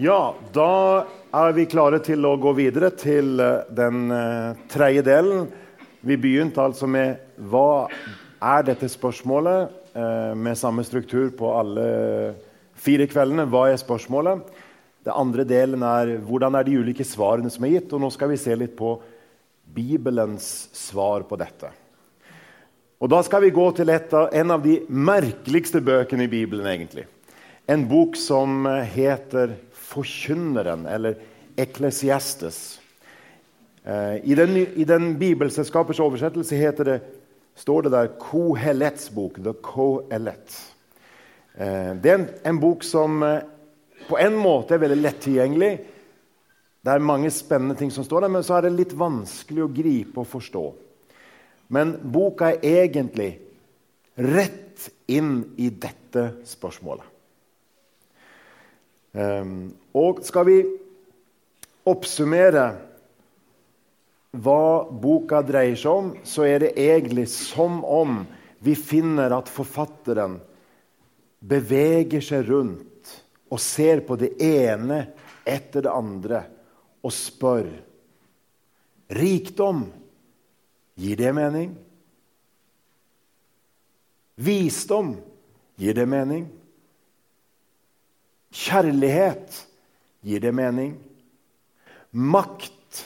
Ja, da er vi klare til å gå videre til eh, den uh, tredje delen. Vi begynte altså med hva er dette spørsmålet, uh, med samme struktur på alle fire kveldene. Hva er spørsmålet? Den andre delen er hvordan er de ulike svarene som er gitt. Og nå skal vi se litt på Bibelens svar på dette. Og Da skal vi gå til av, en av de merkeligste bøkene i Bibelen. egentlig. En bok som heter forkynneren, eller eklesiastes. Eh, I den, i den bibelselskapers oversettelse heter det, står det der 'Kohelets bok'. The Kohelet. Eh, det er en, en, bok som eh, på en måte er veldig lett tilgjengelig. Det er mange spennende ting som står der, men så er det litt vanskelig å gripe og forstå. Men boka er egentlig rett inn i dette spørsmålet. Um, og skal vi oppsummere hva boka dreier seg om, så er det egentlig som om vi finner at forfatteren beveger seg rundt og ser på det ene etter det andre og spør Rikdom, gir det mening? Visdom, gir det mening? Kjærlighet, gir det mening? Makt,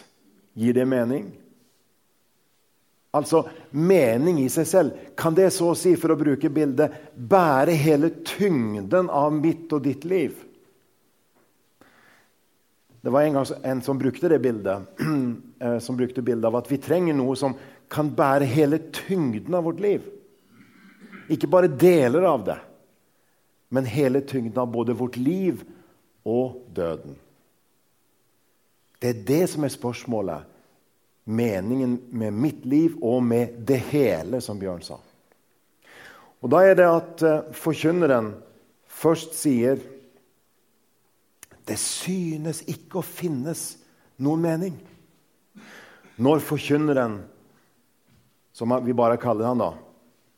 gir det mening? Altså mening i seg selv. Kan det så å si, for å bruke bildet, bære hele tyngden av mitt og ditt liv? Det var en gang en som brukte det bildet, eh, som brukte bildet av at vi trenger noe som kan bære hele tyngden av vårt liv. Ikke bare deler av det men hele tyngden av både vårt liv og døden. Det er det som er spørsmålet. Meningen med mitt liv og med det hele, som Bjørn sa. Og Da er det at uh, forkynneren først sier det synes ikke å finnes noen mening. Når forkynneren, som vi bare kaller han da,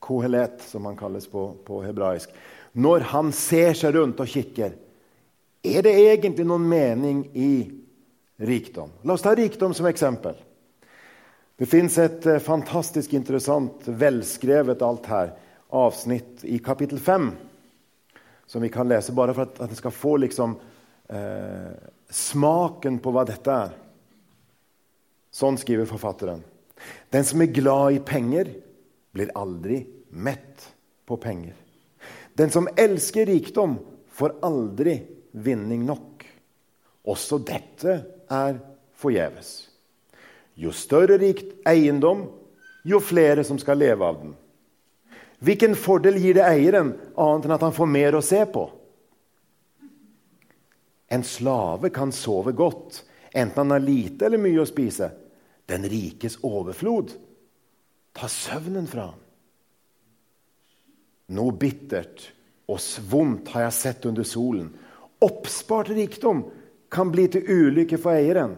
kohelet, som han kalles på, på hebraisk, når han ser seg rundt og kikker, er det egentlig noen mening i rikdom? La oss ta rikdom som eksempel. Det fins et eh, fantastisk interessant, velskrevet alt her, avsnitt i kapittel 5 som vi kan lese bare for at, at det skal få liksom, eh, smaken på hva dette er. Sånn skriver forfatteren. Den som er glad i penger, blir aldri mett på penger. Den som elsker rikdom, får aldri vinning nok. Også dette er forgjeves. Jo større rikt eiendom, jo flere som skal leve av den. Hvilken fordel gir det eieren, annet enn at han får mer å se på? En slave kan sove godt, enten han har lite eller mye å spise. Den rikes overflod tar søvnen fra ham. Noe bittert og vondt har jeg sett under solen. Oppspart rikdom kan bli til ulykke for eieren.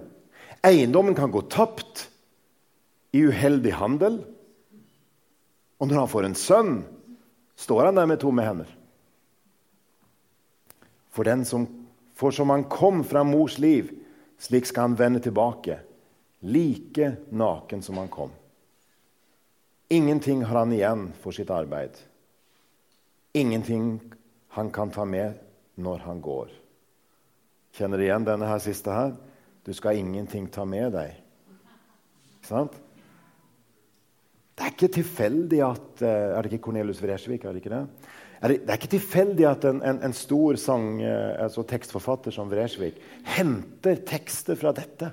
Eiendommen kan gå tapt i uheldig handel. Og når han får en sønn, står han der med tomme hender. For den som for som han kom fra mors liv, slik skal han vende tilbake, like naken som han kom. Ingenting har han igjen for sitt arbeid ingenting han kan ta med når han går. Kjenner du igjen denne her siste her? Du skal ingenting ta med deg. Ikke sant? Det er ikke tilfeldig at eh, Er det ikke Cornelius Vresvik? Er det ikke det? Er det, det, er ikke tilfeldig at en, en, en stor sang, eh, altså tekstforfatter som Vresvik henter tekster fra dette.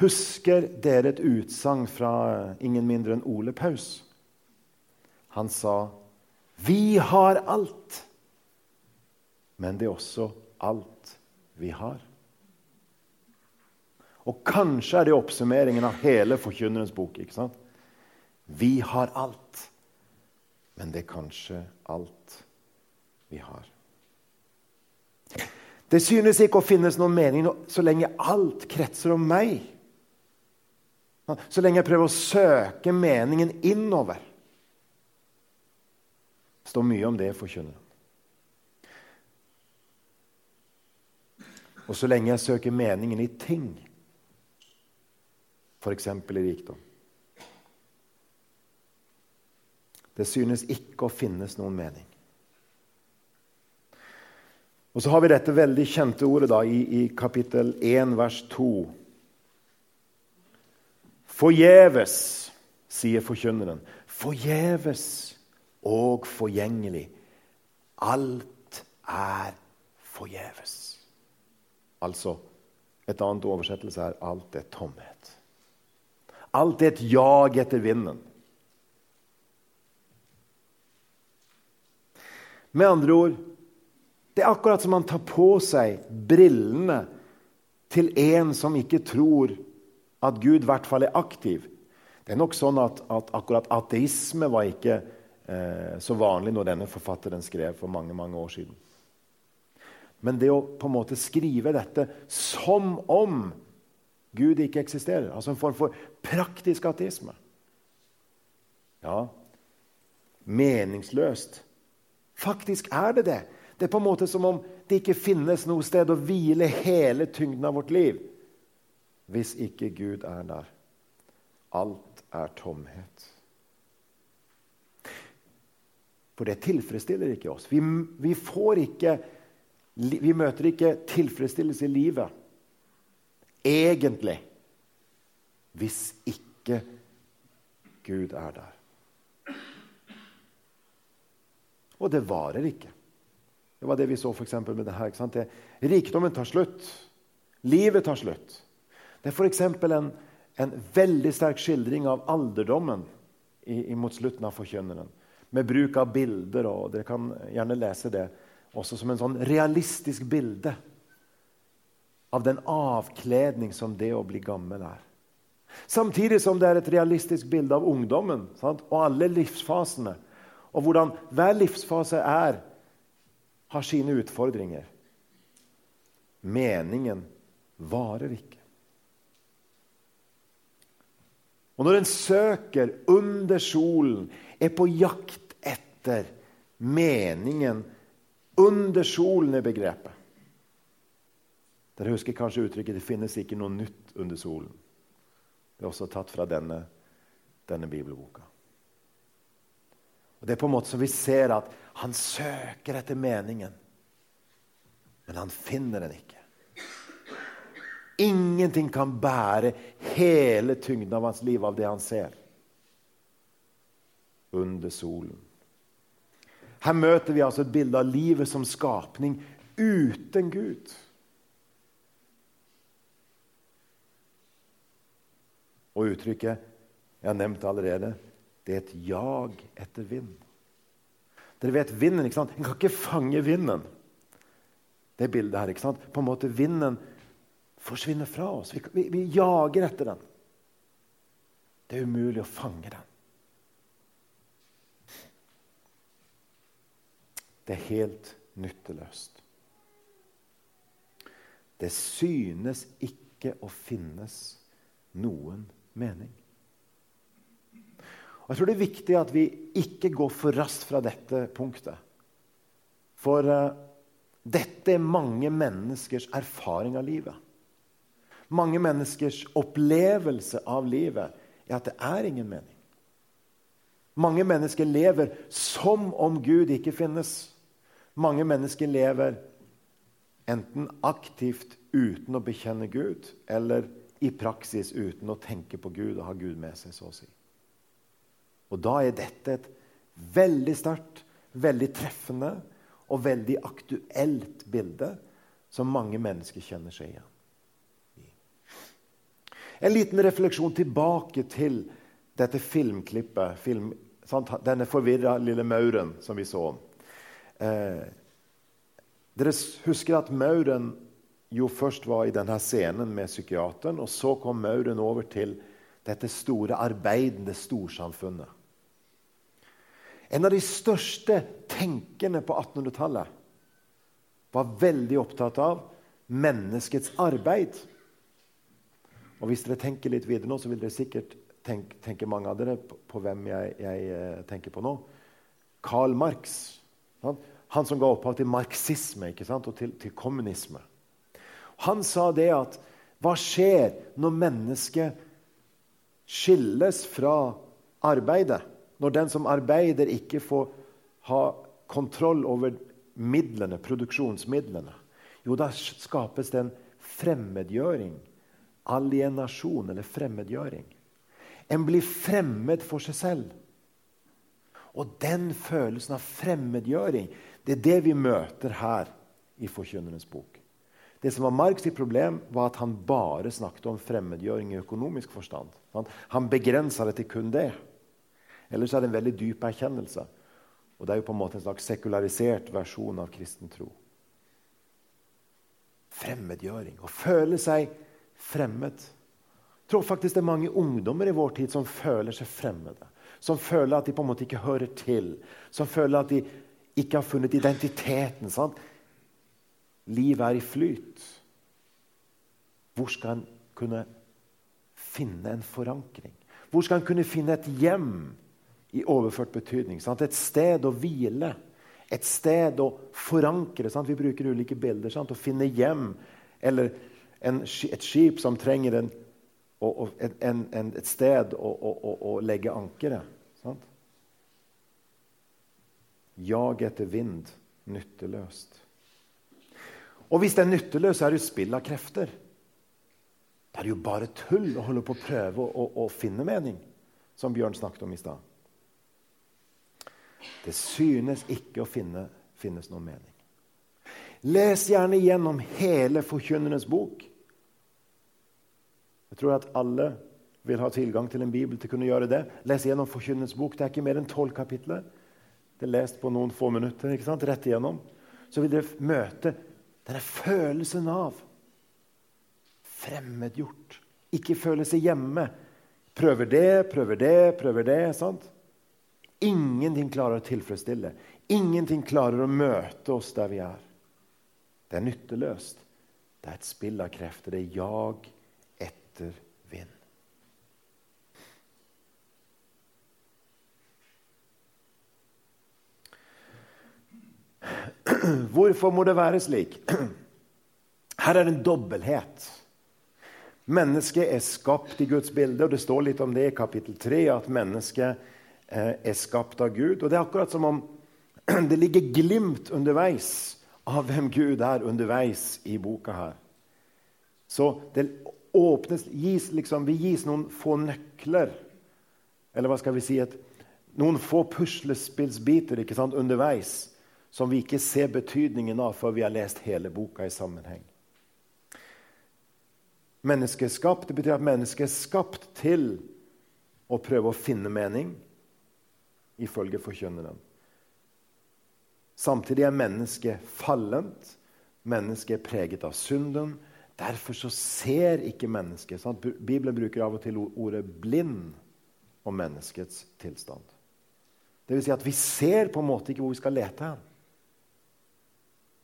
Husker dere et utsagn fra ingen mindre enn Ole Paus? Han sa, 'Vi har alt', men det er også alt vi har. Og kanskje er det oppsummeringen av hele Forkynnerens bok. ikke sant? Vi har alt, men det er kanskje alt vi har. Det synes ikke å finnes noen mening så lenge alt kretser om meg. Så lenge jeg prøver å søke meningen innover står mye om det i forkynneren. Og så lenge jeg søker meningen i ting, f.eks. i rikdom Det synes ikke å finnes noen mening. Og så har vi dette veldig kjente ordet da, i, i kapittel 1, vers 2. Forgjeves, sier forkynneren. Forgjeves og forgjengelig. Alt er forgjeves. Altså, et annet oversettelse er 'alt er tomhet'. Alt er et jag etter vinden. Med andre ord det er akkurat som man tar på seg brillene til en som ikke tror at Gud i hvert fall er aktiv. Det er nok sånn at, at akkurat ateisme var ikke eh, så vanlig når denne forfatteren skrev for mange, mange år siden. Men det å på en måte skrive dette som om Gud ikke eksisterer, altså en form for praktisk ateisme Ja, meningsløst. Faktisk er det det. Det er på en måte som om det ikke finnes noe sted å hvile hele tyngden av vårt liv hvis ikke Gud er der. Alt er tomhet. For det tilfredsstiller ikke oss. Vi, vi, ikke, vi møter ikke tilfredsstillelse i livet egentlig hvis ikke Gud er der. Og det varer ikke. Det var det vi så for med det her. Det, rikdommen tar slutt. Livet tar slutt. Det er f.eks. En, en veldig sterk skildring av alderdommen i, i mot slutten av Forkynneren. Med bruk av bilder. og Dere kan gjerne lese det også som en sånn realistisk bilde av den avkledning som det å bli gammel er. Samtidig som det er et realistisk bilde av ungdommen sant? og alle livsfasene. Og hvordan hver livsfase er har sine utfordringer. Meningen varer ikke. Og når en søker under solen, er på jakt etter meningen under solen er begrepet. Dere husker kanskje uttrykket 'det finnes ikke noe nytt under solen'. Det er også tatt fra denne, denne bibelboka. Og Det er på en måte som vi ser at han søker etter meningen, men han finner den ikke. Ingenting kan bære hele tyngden av hans liv av det han ser. Under solen. Her møter vi altså et bilde av livet som skapning uten Gud. Og uttrykket jeg har nevnt allerede det er et jag etter vind. Dere vet vinden, ikke sant? En kan ikke fange vinden. Det bildet her, ikke sant? På en måte Vinden forsvinner fra oss. Vi, vi, vi jager etter den. Det er umulig å fange den. Det er helt nytteløst. Det synes ikke å finnes noen mening. Og jeg tror det er viktig at vi ikke går for raskt fra dette punktet. For uh, dette er mange menneskers erfaring av livet. Mange menneskers opplevelse av livet er at det er ingen mening. Mange mennesker lever som om Gud ikke finnes. Mange mennesker lever enten aktivt uten å bekjenne Gud, eller i praksis uten å tenke på Gud og ha Gud med seg. så å si. Og da er dette et veldig sterkt, veldig treffende og veldig aktuelt bilde som mange mennesker kjenner seg igjen i. En liten refleksjon tilbake til dette filmklippet. Film, denne forvirra lille mauren som vi så. Eh, dere husker at mauren jo først var i denne scenen med psykiateren, og så kom mauren over til dette store, arbeidende storsamfunnet. En av de største tenkerne på 1800-tallet var veldig opptatt av menneskets arbeid. Og Hvis dere tenker litt videre nå, så vil dere sikkert tenke, tenke mange av dere på, på hvem jeg, jeg, eh, tenker på nå. Karl Marx. Han, som ga opphav til marxisme ikke sant? og til, til kommunisme. Han sa det at hva skjer når mennesket skilles fra arbeidet? Når den som arbeider, ikke får ha kontroll over midlene, produksjonsmidlene? Jo, da skapes det en fremmedgjøring. Alienasjon eller fremmedgjøring. En blir fremmed for seg selv. Og den følelsen av fremmedgjøring det er det vi møter her i Forkynnerens bok. Det som var Marks problem, var at han bare snakket om fremmedgjøring i økonomisk forstand. Han begrensa det til kun det. Ellers er det en veldig dyp erkjennelse. Og Det er jo på en måte en slags sekularisert versjon av kristen tro. Fremmedgjøring. Å føle seg fremmed. Jeg tror faktisk det er mange ungdommer i vår tid som føler seg fremmede. Som føler at de på en måte ikke hører til. Som føler at de ikke har funnet identiteten. Sant? Livet er i flyt. Hvor skal en kunne finne en forankring? Hvor skal en kunne finne et hjem i overført betydning? Sant? Et sted å hvile. Et sted å forankre. Sant? Vi bruker ulike bilder. Sant? Å finne hjem. Eller en, et skip som trenger en, en, en, et sted å, å, å legge ankeret. Jag etter vind nytteløst. Og hvis det er nytteløst, så er det jo spill av krefter. Det er jo bare tull å holde på å prøve å, å, finne mening, som Bjørn snakket om i stad. Det synes ikke å finne, finnes noen mening. Les gjerne gjennom hele Forkynnernes bok. Jeg tror at alle vil ha tilgang til en bibel til å kunne gjøre det. Les gjennom Forkynnernes bok. Det er ikke mer enn tolv kapitler. Lest på noen få minutter. ikke sant? Rett igjennom. Så vil dere møte denne følelsen av fremmedgjort. Ikke føle seg hjemme. Prøver det, prøver det, prøver det. sant? Ingenting klarer å tilfredsstille. Ingenting klarer å møte oss der vi er. Det er nytteløst. Det er et spill av krefter. Det er jag etter vind. Hvorfor må det være slik? Her er det en dobbelthet. Mennesket er skapt i Guds bilde, og det står litt om det i kapittel 3, at mennesket eh, er skapt av Gud. Og Det er akkurat som om det ligger glimt underveis av hvem Gud er underveis i boka her. Så det åpnes, gis liksom, vi gis noen få nøkler, eller hva skal vi si, et, noen få puslespillsbiter ikke sant, underveis som vi ikke ser betydningen av før vi har lest hele boka i sammenheng. Mennesket er Det betyr at mennesket er skapt til å prøve å finne mening, ifølge forkynneren. Samtidig er mennesket fallent. Mennesket er preget av synden. Derfor så ser ikke mennesket sant? Bibelen bruker av og til ordet 'blind' om menneskets tilstand. Det vil si at Vi ser på en måte ikke hvor vi skal lete hen.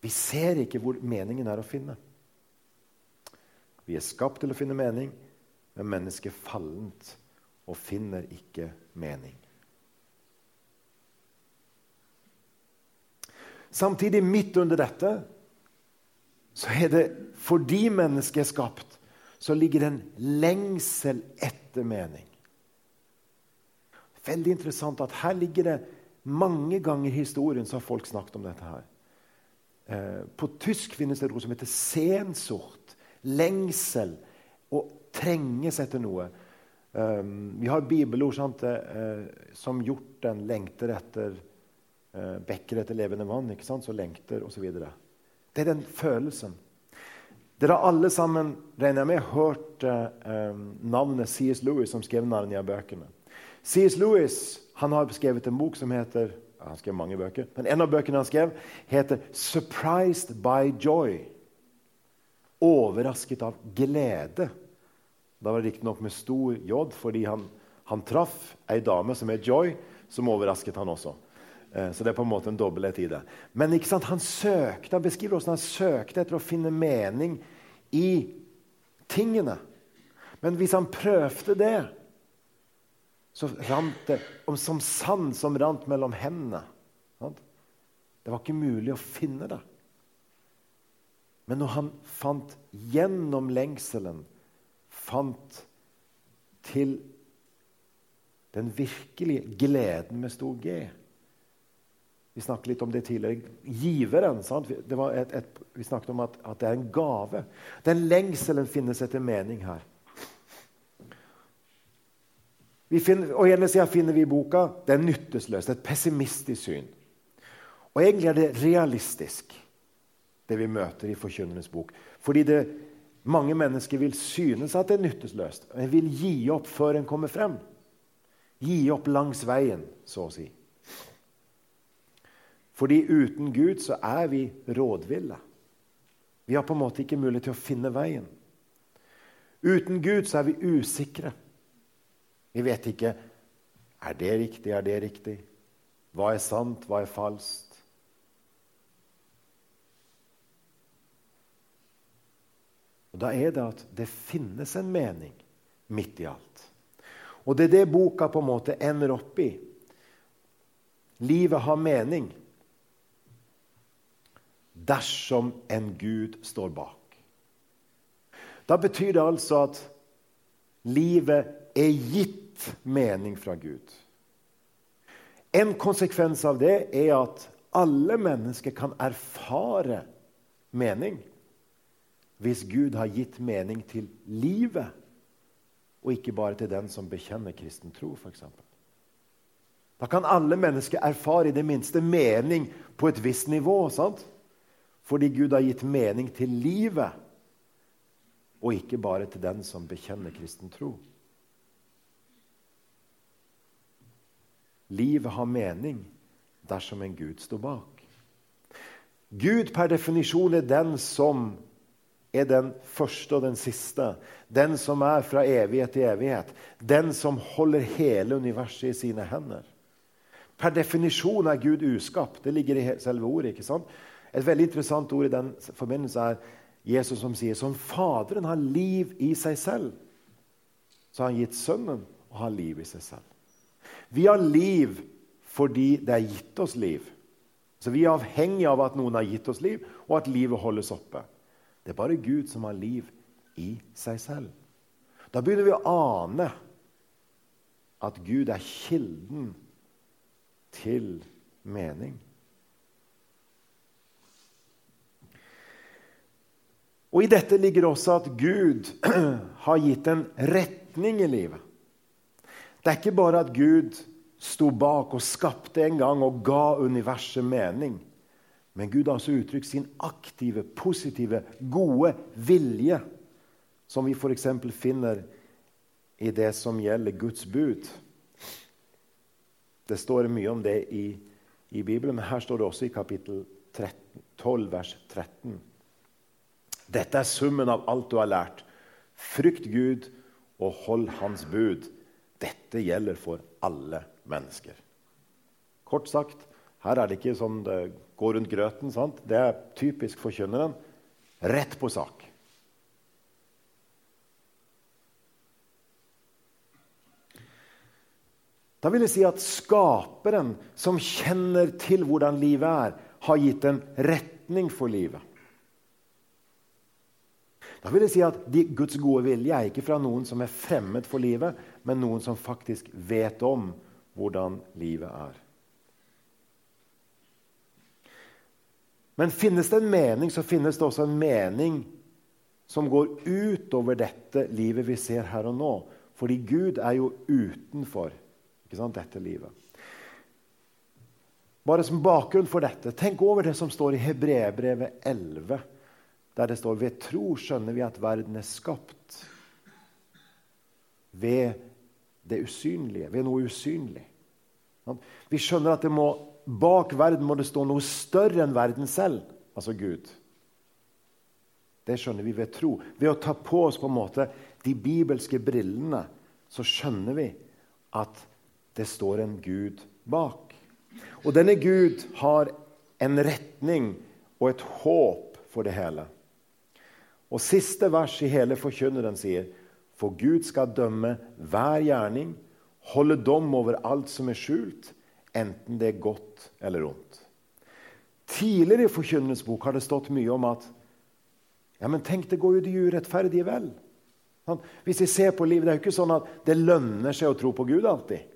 Vi ser ikke hvor meningen er å finne. Vi er skapt til å finne mening, men mennesket er fallent og finner ikke mening. Samtidig, midt under dette, så er det fordi mennesket er skapt, så ligger det en lengsel etter mening. Veldig interessant at her ligger det mange ganger i historien så har folk snakket om dette. her. Eh, på tysk finnes det et ord som heter sensort. Lengsel. Å trenges etter noe. Um, vi har bibelord sant, uh, som hjorten lengter etter uh, bekker etter levende vann. ikke sant, Så lengter osv. Det er den følelsen. Dere har alle sammen regner jeg med, hørt um, navnet C.S. Lewis, som skrev Narnia-bøkene. C.S. Lewis han har skrevet en bok som heter han skrev mange bøker, men En av bøkene han skrev, heter 'Surprised by Joy'. Overrasket av glede. Da var det riktignok med stor J, fordi han, han traff ei dame som het Joy, som overrasket han også. Eh, så det er på en måte en dobbelthet i det. Men han søkte, han beskriver hvordan han søkte etter å finne mening i tingene. Men hvis han prøvde det, så rant det som sand som rant mellom hendene. Det var ikke mulig å finne det. Men når han fant gjennom lengselen fant til den virkelige gleden med stor G Vi snakket litt om det tidligere. Giveren. Et, et, vi snakket om at, at, det er en gave. Den lengselen finnes etter mening her. Finner, og ene sida finner vi i boka det er nytteløst, et pessimistisk syn. Og egentlig er det realistisk, det vi møter i Forkynnernes bok. Fordi det, mange mennesker vil synes at det er nytteløst. En vil gi opp før en kommer frem. Gi opp langs veien, så å si. Fordi uten Gud så er vi rådville. Vi har på en måte ikke mulighet til å finne veien. Uten Gud så er vi usikre. Vi vet ikke er det riktig, er det riktig? Hva er sant, hva er falskt? Og Da er det at det finnes en mening midt i alt. Og det er det boka på en måte ender opp i. Livet har mening dersom en Gud står bak. Da betyr det altså at livet er gitt mening fra Gud. En konsekvens av det er at alle mennesker kan erfare mening hvis Gud har gitt mening til livet, og ikke bare til den som bekjenner kristen tro, f.eks. Da kan alle mennesker erfare i det minste mening på et visst nivå. sant? Fordi Gud har gitt mening til livet, og ikke bare til den som bekjenner kristen tro. Livet har mening dersom en Gud står bak. Gud per definisjon er den som er den første og den siste. Den som er fra evighet til evighet. Den som holder hele universet i sine hender. Per definisjon er Gud uskapt. Det ligger i selve ordet. ikke sant? Et veldig interessant ord i den forbindelse er Jesus som sier som Faderen har liv i seg selv, så har han gitt Sønnen å ha liv i seg selv. Vi har liv fordi det er gitt oss liv. Så Vi er avhengig av at noen har gitt oss liv, og at livet holdes oppe. Det er bare Gud som har liv i seg selv. Da begynner vi å ane at Gud er kilden til mening. Og I dette ligger også at Gud har gitt en retning i livet. Det er ikke bare at Gud sto bak og skapte en gang og ga universet mening. Men Gud har også uttrykt sin aktive, positive, gode vilje, som vi f.eks. finner i det som gjelder Guds bud. Det står mye om det i, i Bibelen, men her står det også i kapittel 13, 12, vers 13. Dette er summen av alt du har lært. Frykt Gud og hold Hans bud. Dette gjelder for alle mennesker. Kort sagt, her er det ikke som det går rundt grøten. Sant? Det er typisk forkynneren. Rett på sak. Da vil jeg si at skaperen, som kjenner til hvordan livet er, har gitt en retning for livet. Da vil jeg si at de, Guds gode vilje er ikke fra noen som er fremmed for livet, men noen som faktisk vet om hvordan livet er. Men finnes det en mening, så finnes det også en mening som går utover dette livet vi ser her og nå. Fordi Gud er jo utenfor sant, dette livet. Bare som bakgrunn for dette, tenk over det som står i Hebreerbrevet 11, der det står ved tro skjønner vi at verden er skapt ved det usynlige, ved noe usynlig. Vi skjønner at må bak verden må det stå noe større enn verden selv, altså Gud. Det skjønner vi ved tro. Ved å ta på oss på en måte de bibelske brillene så skjønner vi at det står en Gud bak. Og denne Gud har en retning og et håp for det hele. Og Siste vers i hele Forkynneren sier For Gud skal dømme hver gjerning, holde dom over alt som er skjult, enten det er godt eller ondt. Tidligere i Forkynnerens bok har det stått mye om at Ja, men tenk, det går jo de urettferdige vel. Hvis vi ser på livet, Det er jo ikke sånn at det lønner seg å tro på Gud alltid.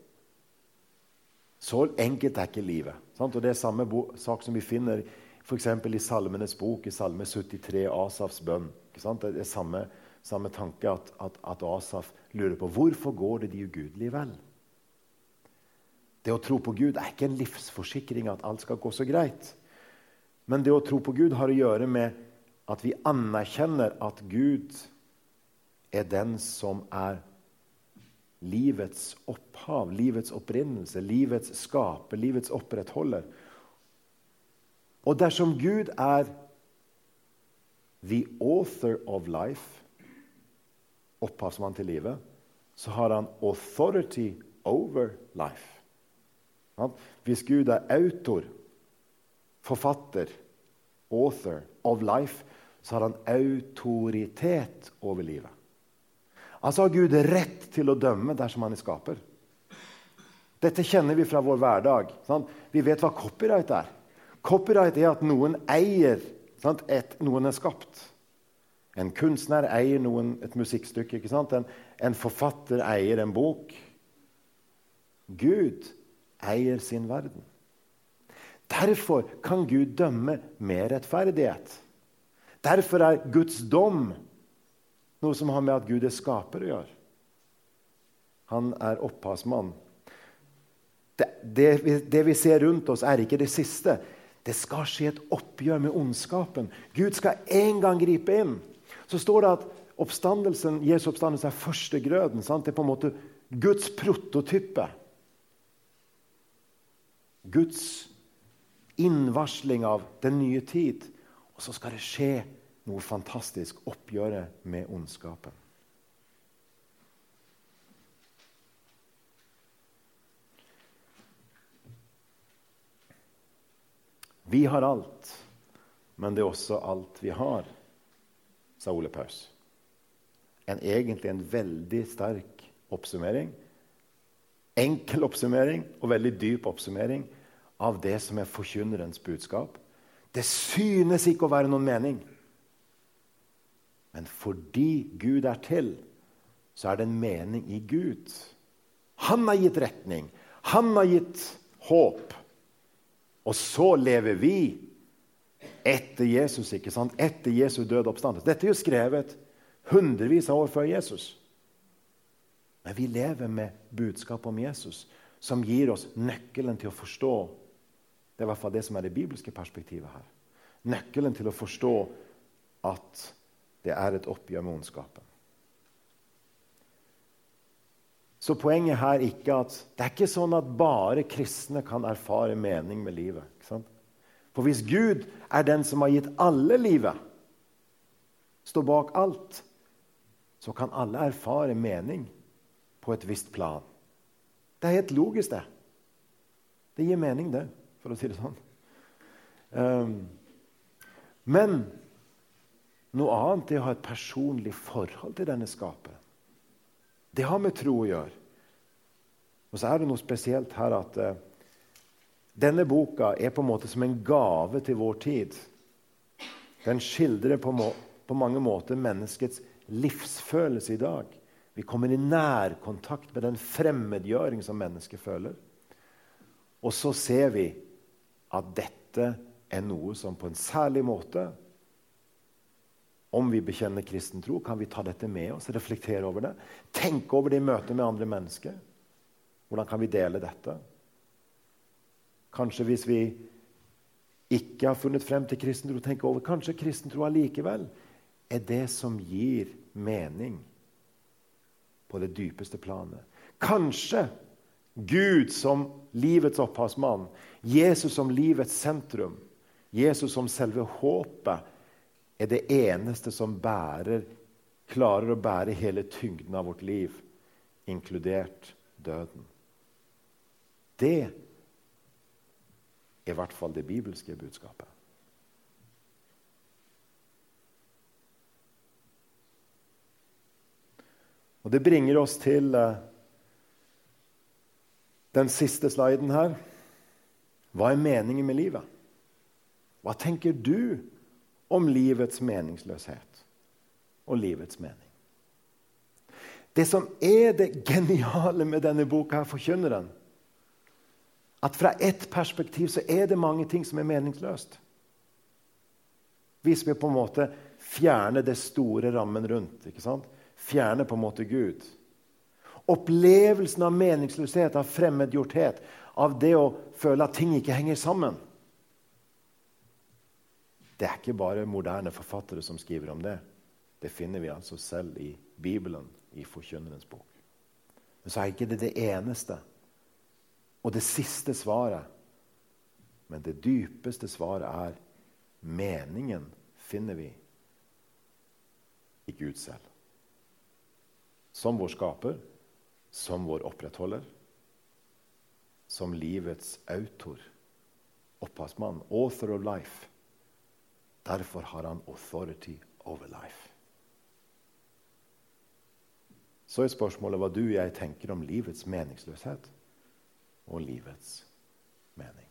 Så enkelt er ikke livet. Og Det er samme sak som vi finner f.eks. i Salmenes bok, i Salme 73, Asafs bønn. Det er samme, samme tanke at, at, at, Asaf lurer på hvorfor går det de ugudelige vel. Det å tro på Gud er ikke en livsforsikring at alt skal gå så greit. Men det å tro på Gud har å gjøre med at vi anerkjenner at Gud er den som er livets opphav, livets opprinnelse, livets skaper, livets opprettholder. Og dersom Gud er the author of life, opphavsmann til livet, så har han authority over life. Hvis Gud er autor, forfatter, author of life, så har han autoritet over livet. Altså har Gud rett til å dømme dersom han er skaper. Dette kjenner vi fra vår hverdag. Sant? Vi vet hva copyright er. Copyright er at noen eier sant? Et, noen er skapt. En kunstner eier noen, et musikkstykke. En, en, forfatter eier en bok. Gud eier sin verden. Derfor kan Gud dømme med rettferdighet. Derfor er Guds dom noe som har med at Gud er skaper å gjøre. Han er opphavsmann. Det, det, det, vi ser rundt oss, er ikke det siste. Det skal skje et oppgjør med ondskapen. Gud skal en gang gripe inn. Så står det at oppstandelsen, Jesu oppstandelse er førstegrøden. Sant? Det er på en måte Guds prototype. Guds innvarsling av den nye tid. Og så skal det skje noe fantastisk oppgjøret med ondskapen. Vi har alt, men det er også alt vi har, sa Ole Paus. En, egentlig en veldig sterk oppsummering. Enkel oppsummering og veldig dyp oppsummering av det som er forkynnerens budskap. Det synes ikke å være noen mening. Men fordi Gud er til, så er det en mening i Gud. Han har gitt retning. Han har gitt håp. Og så lever vi etter Jesus, ikke sant? etter Jesu døde oppstandelse. Dette er jo skrevet hundrevis av år før Jesus. Men vi lever med budskapet om Jesus, som gir oss nøkkelen til å forstå Det er i hvert fall det som er det bibelske perspektivet her. Nøkkelen til å forstå at det er et oppgjør med ondskapen. Så poenget her er ikke at det er ikke sånn at bare kristne kan erfare mening med livet. For hvis Gud er den som har gitt alle livet, står bak alt, så kan alle erfare mening på et visst plan. Det er helt logisk, det. Det gir mening, det, for å si det sånn. Um, men noe annet er å ha et personlig forhold til denne skaperen. Det har med tro å gjøre. Og så er det noe spesielt her at uh, denne boka er på en måte som en gave til vår tid. Den skildrer på, må på mange måter menneskets livsfølelse i dag. Vi kommer i nærkontakt med den fremmedgjøring som mennesket føler. Og så ser vi at dette er noe som på en særlig måte om vi bekjenner kristen tro, kan vi ta dette med oss, reflektere over det. Tenke over det i møte med andre mennesker. Hvordan kan vi dele dette? Kanskje hvis vi ikke har funnet frem til kristen tro, tenke over kanskje kristen tro allikevel er det som gir mening på det dypeste planet. Kanskje Gud som livets opphavsmann, Jesus som livets sentrum, Jesus som selve håpet er det eneste som bærer, klarer å bære hele tyngden av vårt liv, inkludert døden. Det er i hvert fall det bibelske budskapet. Og Det bringer oss til uh, den siste sliden her. Hva er meningen med livet? Hva tenker du om livets meningsløshet og livets mening. Det som er det geniale med denne boka, her, forkynneren, at fra ett perspektiv så er det mange ting som er meningsløst. Hvis vi på en måte fjerner det store rammen rundt. ikke sant? Fjerner på en måte Gud. Opplevelsen av meningsløshet, av fremmedgjorthet, av det å føle at ting ikke henger sammen. Det er ikke bare moderne forfattere som skriver om det. Det finner vi altså selv i Bibelen, i Forkynnerens bok. Men så er ikke det det eneste og det siste svaret. Men det dypeste svaret er meningen finner vi i Gud selv. Som vår skaper, som vår opprettholder, som livets autor, opphavsmann, author of life. Derfor har han authority over life. Så er spørsmålet hva du og jeg tenker om livets meningsløshet og livets mening.